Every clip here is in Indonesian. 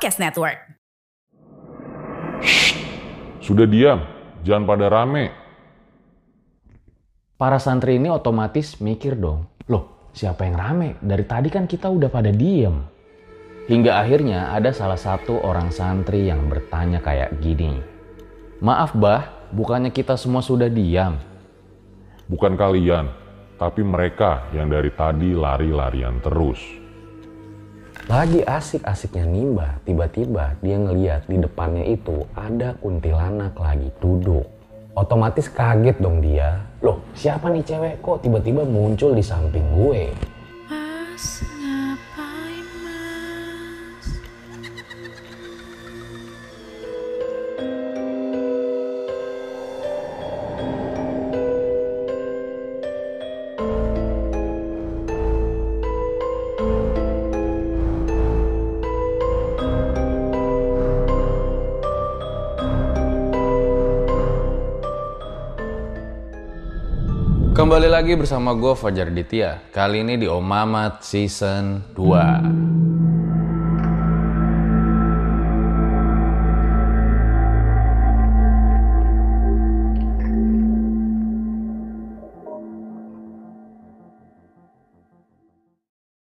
Podcast Network. Sudah diam, jangan pada rame. Para santri ini otomatis mikir dong, loh siapa yang rame? Dari tadi kan kita udah pada diem. Hingga akhirnya ada salah satu orang santri yang bertanya kayak gini. Maaf bah, bukannya kita semua sudah diam? Bukan kalian, tapi mereka yang dari tadi lari-larian terus. Lagi asik-asiknya nimba, tiba-tiba dia ngeliat di depannya itu ada kuntilanak lagi duduk. Otomatis kaget dong dia. Loh, siapa nih cewek kok tiba-tiba muncul di samping gue? Kembali lagi bersama gue Fajar Ditya. Kali ini di Omamat Season 2.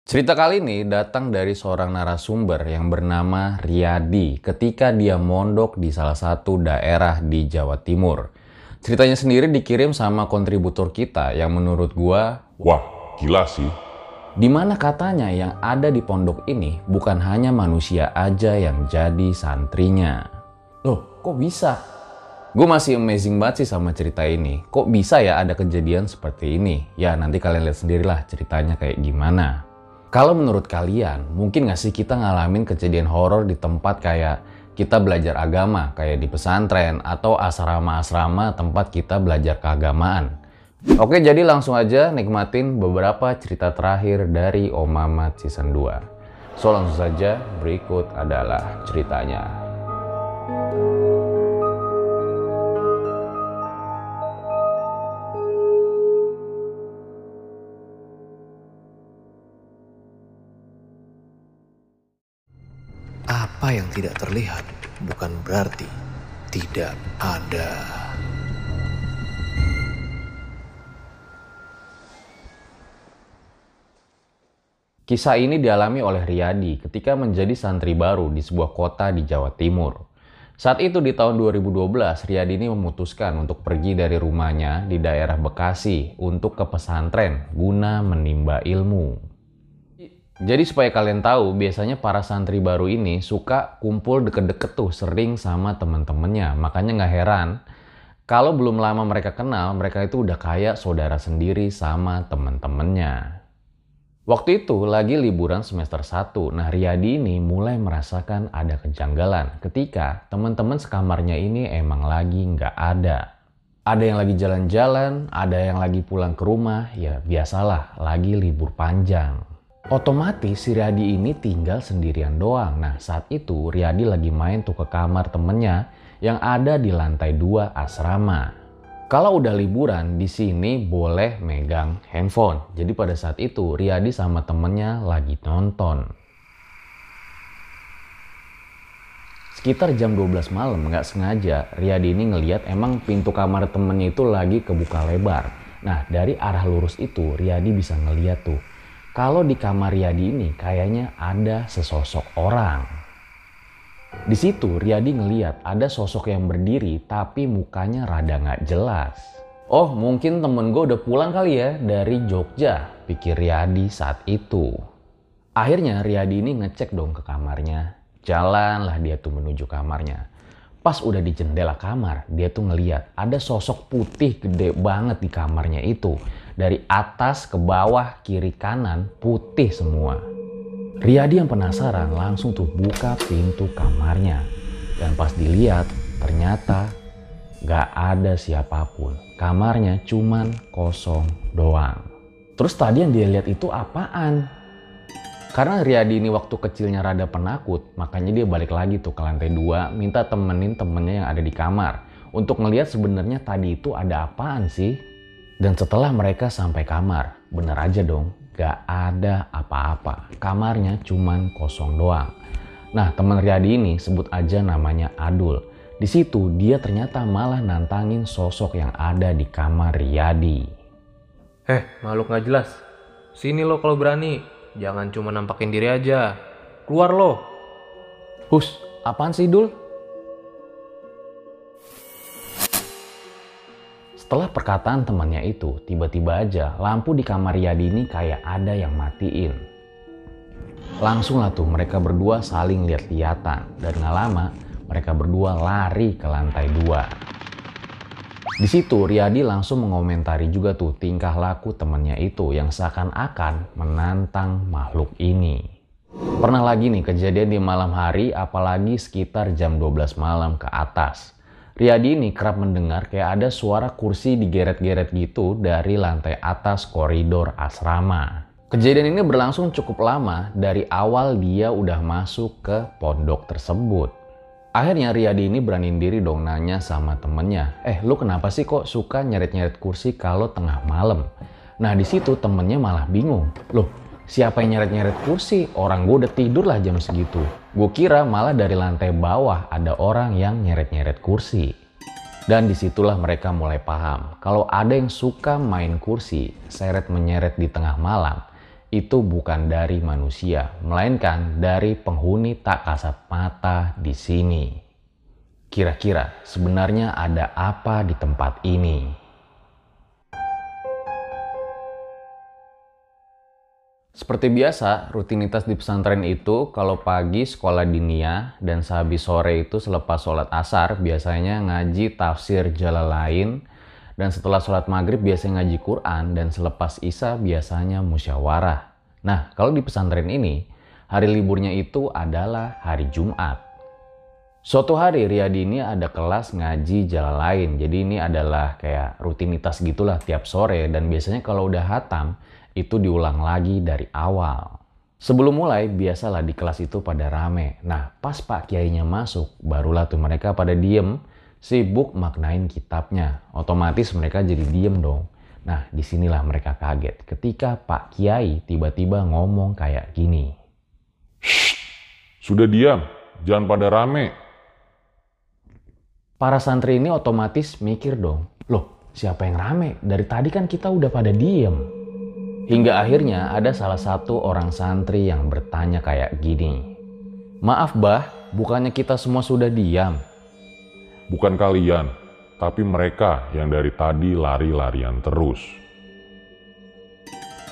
Cerita kali ini datang dari seorang narasumber yang bernama Riyadi ketika dia mondok di salah satu daerah di Jawa Timur. Ceritanya sendiri dikirim sama kontributor kita yang menurut gua Wah, gila sih. di mana katanya yang ada di pondok ini bukan hanya manusia aja yang jadi santrinya. Loh, kok bisa? Gue masih amazing banget sih sama cerita ini. Kok bisa ya ada kejadian seperti ini? Ya nanti kalian lihat sendirilah ceritanya kayak gimana. Kalau menurut kalian, mungkin gak sih kita ngalamin kejadian horor di tempat kayak kita belajar agama, kayak di pesantren atau asrama-asrama tempat kita belajar keagamaan. Oke, jadi langsung aja nikmatin beberapa cerita terakhir dari Om Mamat Season 2. So langsung saja, berikut adalah ceritanya. Apa yang tidak terlihat bukan berarti tidak ada. Kisah ini dialami oleh Riyadi ketika menjadi santri baru di sebuah kota di Jawa Timur. Saat itu di tahun 2012, Riyadi ini memutuskan untuk pergi dari rumahnya di daerah Bekasi untuk ke pesantren guna menimba ilmu. Jadi supaya kalian tahu, biasanya para santri baru ini suka kumpul deket-deket tuh sering sama temen-temennya. Makanya nggak heran kalau belum lama mereka kenal, mereka itu udah kayak saudara sendiri sama temen-temennya. Waktu itu lagi liburan semester 1. Nah, Riyadi ini mulai merasakan ada kejanggalan ketika teman-teman sekamarnya ini emang lagi nggak ada. Ada yang lagi jalan-jalan, ada yang lagi pulang ke rumah, ya biasalah lagi libur panjang. Otomatis si Riyadi ini tinggal sendirian doang. Nah saat itu Riyadi lagi main tuh ke kamar temennya yang ada di lantai 2 asrama. Kalau udah liburan di sini boleh megang handphone. Jadi pada saat itu Riyadi sama temennya lagi nonton. Sekitar jam 12 malam nggak sengaja Riyadi ini ngeliat emang pintu kamar temennya itu lagi kebuka lebar. Nah dari arah lurus itu Riyadi bisa ngeliat tuh. Kalau di kamar Riyadi ini kayaknya ada sesosok orang. Di situ Riyadi ngeliat ada sosok yang berdiri tapi mukanya rada nggak jelas. Oh mungkin temen gue udah pulang kali ya dari Jogja, pikir Riyadi saat itu. Akhirnya Riyadi ini ngecek dong ke kamarnya. Jalanlah dia tuh menuju kamarnya. Pas udah di jendela kamar, dia tuh ngeliat ada sosok putih gede banget di kamarnya itu. Dari atas ke bawah, kiri kanan, putih semua. Riyadi yang penasaran langsung tuh buka pintu kamarnya. Dan pas dilihat, ternyata gak ada siapa pun. Kamarnya cuman kosong doang. Terus tadi yang dia lihat itu apaan? Karena Riyadi ini waktu kecilnya rada penakut, makanya dia balik lagi tuh ke lantai dua, minta temenin temennya yang ada di kamar. Untuk ngeliat sebenarnya tadi itu ada apaan sih? Dan setelah mereka sampai kamar, bener aja dong, gak ada apa-apa. Kamarnya cuman kosong doang. Nah teman Riyadi ini sebut aja namanya Adul. Di situ dia ternyata malah nantangin sosok yang ada di kamar Riyadi. Eh, makhluk nggak jelas. Sini lo kalau berani. Jangan cuma nampakin diri aja. Keluar lo. Hus, apaan sih Dul? Setelah perkataan temannya itu, tiba-tiba aja lampu di kamar Riyadi ini kayak ada yang matiin. Langsung lah tuh mereka berdua saling lihat-lihatan dan gak lama mereka berdua lari ke lantai dua. Di situ Riyadi langsung mengomentari juga tuh tingkah laku temannya itu yang seakan-akan menantang makhluk ini. Pernah lagi nih kejadian di malam hari apalagi sekitar jam 12 malam ke atas. Riyadi ini kerap mendengar kayak ada suara kursi digeret-geret gitu dari lantai atas koridor asrama. Kejadian ini berlangsung cukup lama dari awal dia udah masuk ke pondok tersebut. Akhirnya Riyadi ini beraniin diri dong nanya sama temennya, eh lu kenapa sih kok suka nyeret-nyeret kursi kalau tengah malam? Nah di situ temennya malah bingung, loh siapa yang nyeret-nyeret kursi? Orang gue udah tidur lah jam segitu. Gue kira malah dari lantai bawah ada orang yang nyeret-nyeret kursi. Dan di situlah mereka mulai paham, kalau ada yang suka main kursi, seret menyeret di tengah malam, itu bukan dari manusia, melainkan dari penghuni tak kasat mata di sini. Kira-kira sebenarnya ada apa di tempat ini? Seperti biasa, rutinitas di pesantren itu kalau pagi sekolah dinia dan sehabis sore itu selepas sholat asar biasanya ngaji tafsir Jalalain dan setelah sholat maghrib biasanya ngaji Quran dan selepas isya biasanya musyawarah. Nah, kalau di pesantren ini, hari liburnya itu adalah hari Jumat. Suatu hari Riyadi ini ada kelas ngaji jalan lain. Jadi ini adalah kayak rutinitas gitulah tiap sore dan biasanya kalau udah hatam itu diulang lagi dari awal. Sebelum mulai, biasalah di kelas itu pada rame. Nah, pas Pak Kiainya masuk, barulah tuh mereka pada diem, sibuk maknain kitabnya. Otomatis mereka jadi diem dong. Nah, di sinilah mereka kaget ketika Pak Kiai tiba-tiba ngomong kayak gini. Sudah diam, jangan pada rame. Para santri ini otomatis mikir dong, loh siapa yang rame? Dari tadi kan kita udah pada diem. Hingga akhirnya ada salah satu orang santri yang bertanya kayak gini. Maaf bah, bukannya kita semua sudah diam? Bukan kalian, tapi mereka yang dari tadi lari-larian terus.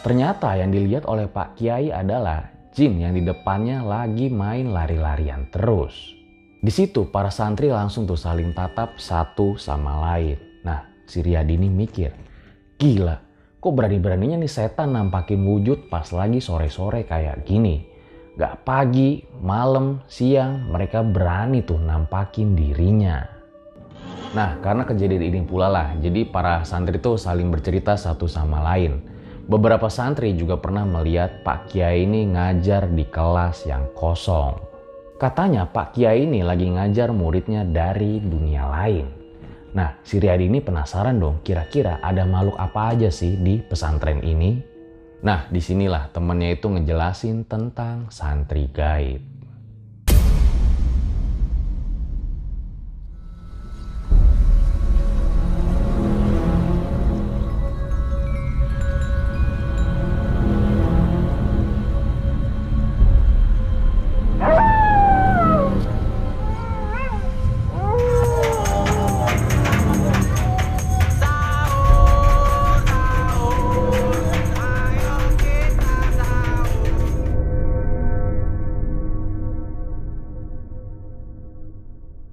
Ternyata yang dilihat oleh Pak Kiai adalah jin yang di depannya lagi main lari-larian terus. Di situ para santri langsung tuh saling tatap satu sama lain. Nah, si Riyadi ini mikir, gila, kok berani-beraninya nih setan nampakin wujud pas lagi sore-sore kayak gini. Gak pagi, malam, siang, mereka berani tuh nampakin dirinya. Nah, karena kejadian ini pula lah, jadi para santri tuh saling bercerita satu sama lain. Beberapa santri juga pernah melihat Pak Kiai ini ngajar di kelas yang kosong. Katanya Pak Kiai ini lagi ngajar muridnya dari dunia lain. Nah, si Riyadi ini penasaran dong, kira-kira ada makhluk apa aja sih di pesantren ini? Nah, di sinilah temennya itu ngejelasin tentang santri gaib.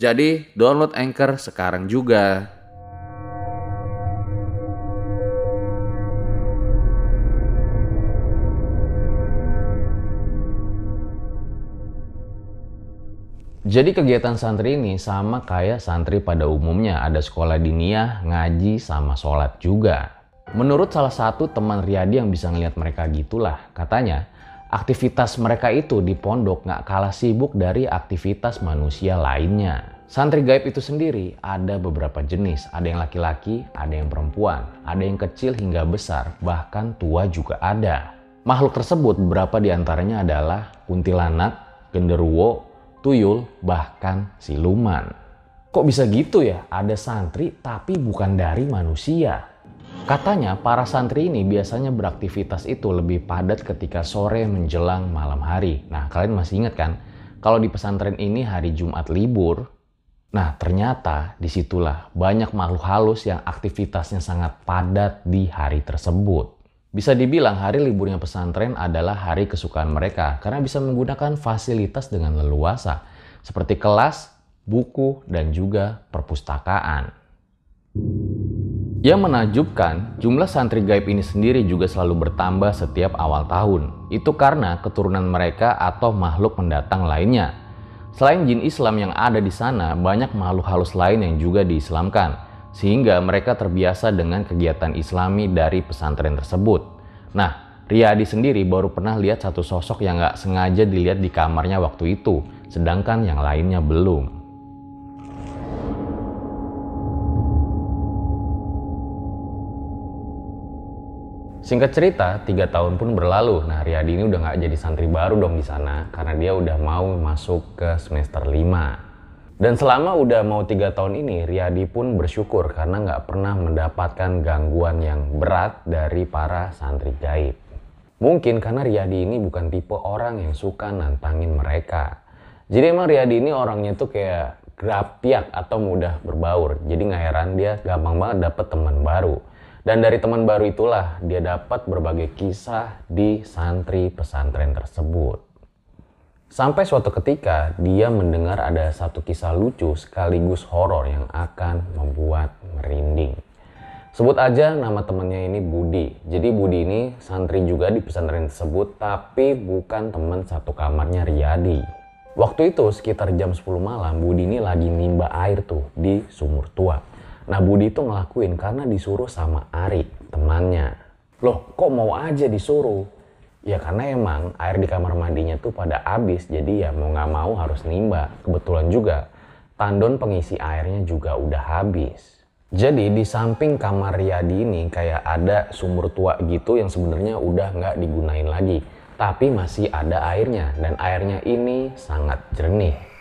Jadi download Anchor sekarang juga. Jadi kegiatan santri ini sama kayak santri pada umumnya. Ada sekolah diniyah, ngaji, sama sholat juga. Menurut salah satu teman Riyadi yang bisa ngeliat mereka gitulah, katanya aktivitas mereka itu di pondok nggak kalah sibuk dari aktivitas manusia lainnya. Santri gaib itu sendiri ada beberapa jenis, ada yang laki-laki, ada yang perempuan, ada yang kecil hingga besar, bahkan tua juga ada. Makhluk tersebut beberapa di antaranya adalah kuntilanak, genderuwo, tuyul, bahkan siluman. Kok bisa gitu ya? Ada santri tapi bukan dari manusia. Katanya para santri ini biasanya beraktivitas itu lebih padat ketika sore menjelang malam hari. Nah kalian masih ingat kan? Kalau di pesantren ini hari Jumat libur. Nah ternyata di situlah banyak makhluk halus yang aktivitasnya sangat padat di hari tersebut. Bisa dibilang hari liburnya pesantren adalah hari kesukaan mereka karena bisa menggunakan fasilitas dengan leluasa seperti kelas, buku, dan juga perpustakaan. Yang menajubkan, jumlah santri gaib ini sendiri juga selalu bertambah setiap awal tahun. Itu karena keturunan mereka atau makhluk pendatang lainnya. Selain jin Islam yang ada di sana, banyak makhluk halus lain yang juga diislamkan, sehingga mereka terbiasa dengan kegiatan islami dari pesantren tersebut. Nah, Riyadi sendiri baru pernah lihat satu sosok yang gak sengaja dilihat di kamarnya waktu itu, sedangkan yang lainnya belum. Singkat cerita, tiga tahun pun berlalu. Nah, Riyadi ini udah nggak jadi santri baru dong di sana karena dia udah mau masuk ke semester 5. Dan selama udah mau tiga tahun ini, Riyadi pun bersyukur karena nggak pernah mendapatkan gangguan yang berat dari para santri gaib. Mungkin karena Riyadi ini bukan tipe orang yang suka nantangin mereka. Jadi emang Riyadi ini orangnya tuh kayak grapiak atau mudah berbaur. Jadi nggak heran dia gampang banget dapet teman baru. Dan dari teman baru itulah dia dapat berbagai kisah di santri pesantren tersebut. Sampai suatu ketika dia mendengar ada satu kisah lucu sekaligus horor yang akan membuat merinding. Sebut aja nama temannya ini Budi. Jadi Budi ini santri juga di pesantren tersebut tapi bukan teman satu kamarnya Riyadi. Waktu itu sekitar jam 10 malam Budi ini lagi nimba air tuh di sumur tua. Nah Budi itu ngelakuin karena disuruh sama Ari, temannya. Loh kok mau aja disuruh? Ya karena emang air di kamar mandinya tuh pada habis jadi ya mau nggak mau harus nimba. Kebetulan juga tandon pengisi airnya juga udah habis. Jadi di samping kamar Riyadi ini kayak ada sumur tua gitu yang sebenarnya udah nggak digunain lagi. Tapi masih ada airnya dan airnya ini sangat jernih.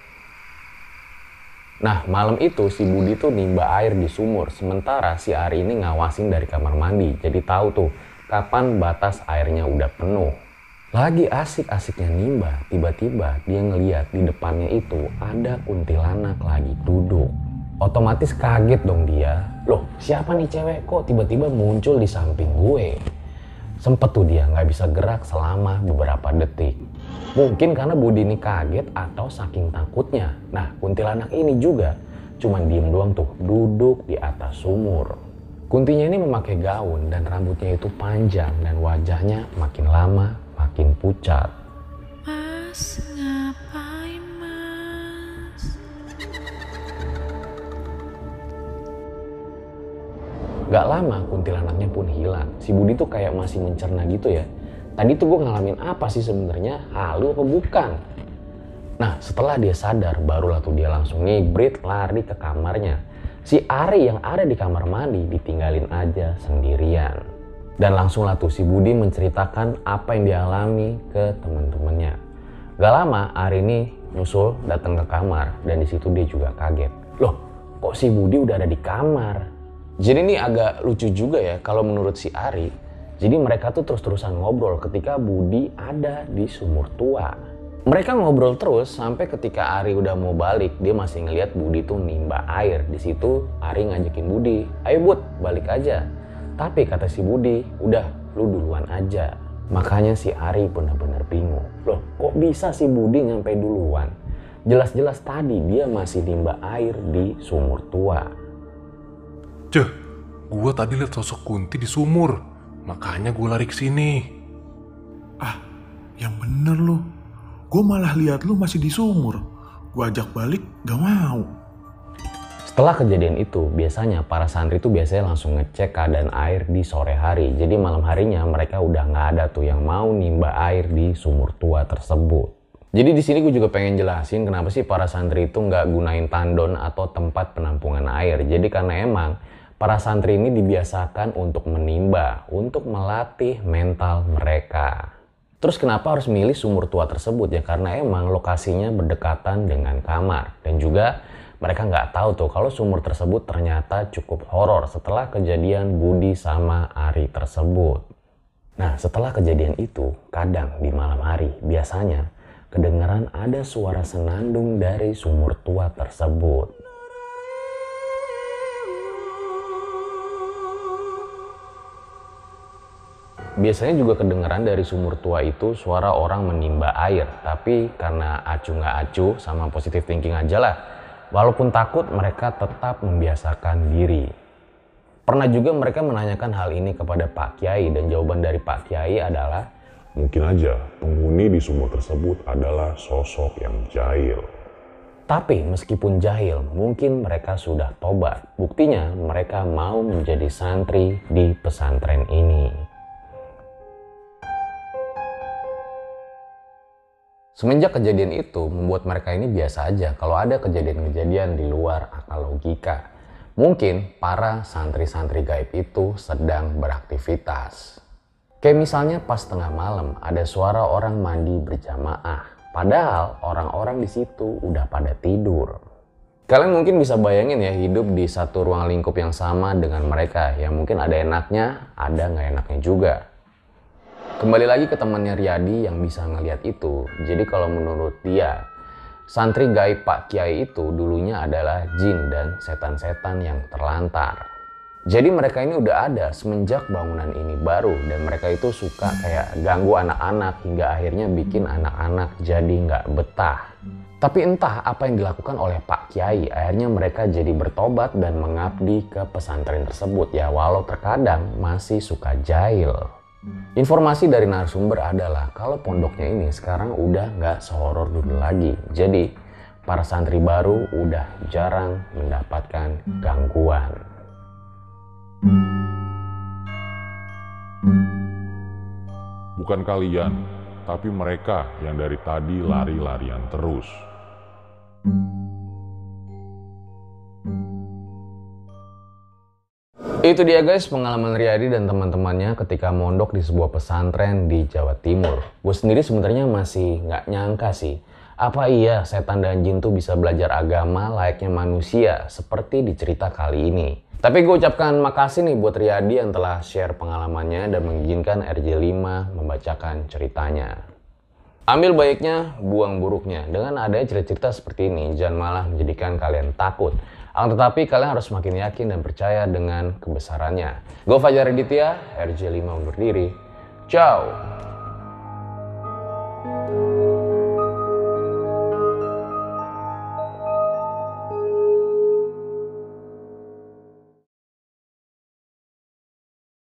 Nah malam itu si Budi tuh nimba air di sumur sementara si Ari ini ngawasin dari kamar mandi jadi tahu tuh kapan batas airnya udah penuh. Lagi asik-asiknya nimba tiba-tiba dia ngeliat di depannya itu ada kuntilanak lagi duduk. Otomatis kaget dong dia. Loh siapa nih cewek kok tiba-tiba muncul di samping gue. Sempet tuh dia nggak bisa gerak selama beberapa detik. Mungkin karena Budi ini kaget atau saking takutnya. Nah, kuntilanak ini juga cuman diem doang tuh, duduk di atas sumur. Kuntinya ini memakai gaun dan rambutnya itu panjang dan wajahnya makin lama makin pucat. Mas, ngapain mas? Gak lama kuntilanaknya pun hilang. Si Budi tuh kayak masih mencerna gitu ya. Tadi tuh gue ngalamin apa sih sebenarnya? Halu apa bukan? Nah setelah dia sadar barulah tuh dia langsung ngibrit lari ke kamarnya. Si Ari yang ada di kamar mandi ditinggalin aja sendirian. Dan langsung lah tuh si Budi menceritakan apa yang dialami ke teman-temannya. Gak lama Ari ini nyusul datang ke kamar dan di situ dia juga kaget. Loh, kok si Budi udah ada di kamar. Jadi ini agak lucu juga ya kalau menurut si Ari. Jadi mereka tuh terus-terusan ngobrol ketika Budi ada di sumur tua. Mereka ngobrol terus sampai ketika Ari udah mau balik, dia masih ngeliat Budi tuh nimba air. Di situ Ari ngajakin Budi, ayo Bud, balik aja. Tapi kata si Budi, udah lu duluan aja. Makanya si Ari benar-benar bingung. Loh kok bisa si Budi nyampe duluan? Jelas-jelas tadi dia masih nimba air di sumur tua. Ceh, gua tadi lihat sosok Kunti di sumur. Makanya gua lari ke sini. Ah, yang bener lu. Gue malah lihat lu masih di sumur. Gue ajak balik, gak mau. Setelah kejadian itu, biasanya para santri itu biasanya langsung ngecek keadaan air di sore hari. Jadi malam harinya mereka udah nggak ada tuh yang mau nimba air di sumur tua tersebut. Jadi di sini gue juga pengen jelasin kenapa sih para santri itu nggak gunain tandon atau tempat penampungan air. Jadi karena emang para santri ini dibiasakan untuk menimba, untuk melatih mental mereka. Terus kenapa harus milih sumur tua tersebut ya? Karena emang lokasinya berdekatan dengan kamar dan juga mereka nggak tahu tuh kalau sumur tersebut ternyata cukup horor setelah kejadian Budi sama Ari tersebut. Nah setelah kejadian itu, kadang di malam hari biasanya kedengaran ada suara senandung dari sumur tua tersebut. Biasanya juga kedengaran dari sumur tua itu suara orang menimba air, tapi karena acu nggak acu sama positive thinking aja lah, walaupun takut mereka tetap membiasakan diri. Pernah juga mereka menanyakan hal ini kepada Pak Kiai dan jawaban dari Pak Kiai adalah Mungkin aja penghuni di sumur tersebut adalah sosok yang jahil. Tapi meskipun jahil, mungkin mereka sudah tobat. Buktinya mereka mau menjadi santri di pesantren ini. Semenjak kejadian itu membuat mereka ini biasa aja kalau ada kejadian-kejadian di luar akal logika. Mungkin para santri-santri gaib itu sedang beraktivitas. Kayak misalnya pas tengah malam ada suara orang mandi berjamaah. Padahal orang-orang di situ udah pada tidur. Kalian mungkin bisa bayangin ya hidup di satu ruang lingkup yang sama dengan mereka. Ya mungkin ada enaknya, ada nggak enaknya juga. Kembali lagi ke temannya Riyadi yang bisa ngeliat itu. Jadi kalau menurut dia, santri gaib Pak Kiai itu dulunya adalah jin dan setan-setan yang terlantar. Jadi mereka ini udah ada semenjak bangunan ini baru dan mereka itu suka kayak ganggu anak-anak hingga akhirnya bikin anak-anak jadi nggak betah. Tapi entah apa yang dilakukan oleh Pak Kiai, akhirnya mereka jadi bertobat dan mengabdi ke pesantren tersebut ya walau terkadang masih suka jahil. Informasi dari narasumber adalah kalau pondoknya ini sekarang udah nggak sehoror dulu lagi. Jadi para santri baru udah jarang mendapatkan gangguan. Bukan kalian, tapi mereka yang dari tadi lari-larian terus. Itu dia guys pengalaman Riyadi dan teman-temannya ketika mondok di sebuah pesantren di Jawa Timur. Gue sendiri sebenarnya masih nggak nyangka sih. Apa iya setan dan jin tuh bisa belajar agama layaknya manusia seperti di cerita kali ini. Tapi gue ucapkan makasih nih buat Riyadi yang telah share pengalamannya dan mengizinkan RJ5 membacakan ceritanya. Ambil baiknya, buang buruknya. Dengan adanya cerita-cerita seperti ini, jangan malah menjadikan kalian takut. Akan tetapi kalian harus semakin yakin dan percaya dengan kebesarannya. Gue Fajar Aditya, RJ5 undur diri. Ciao!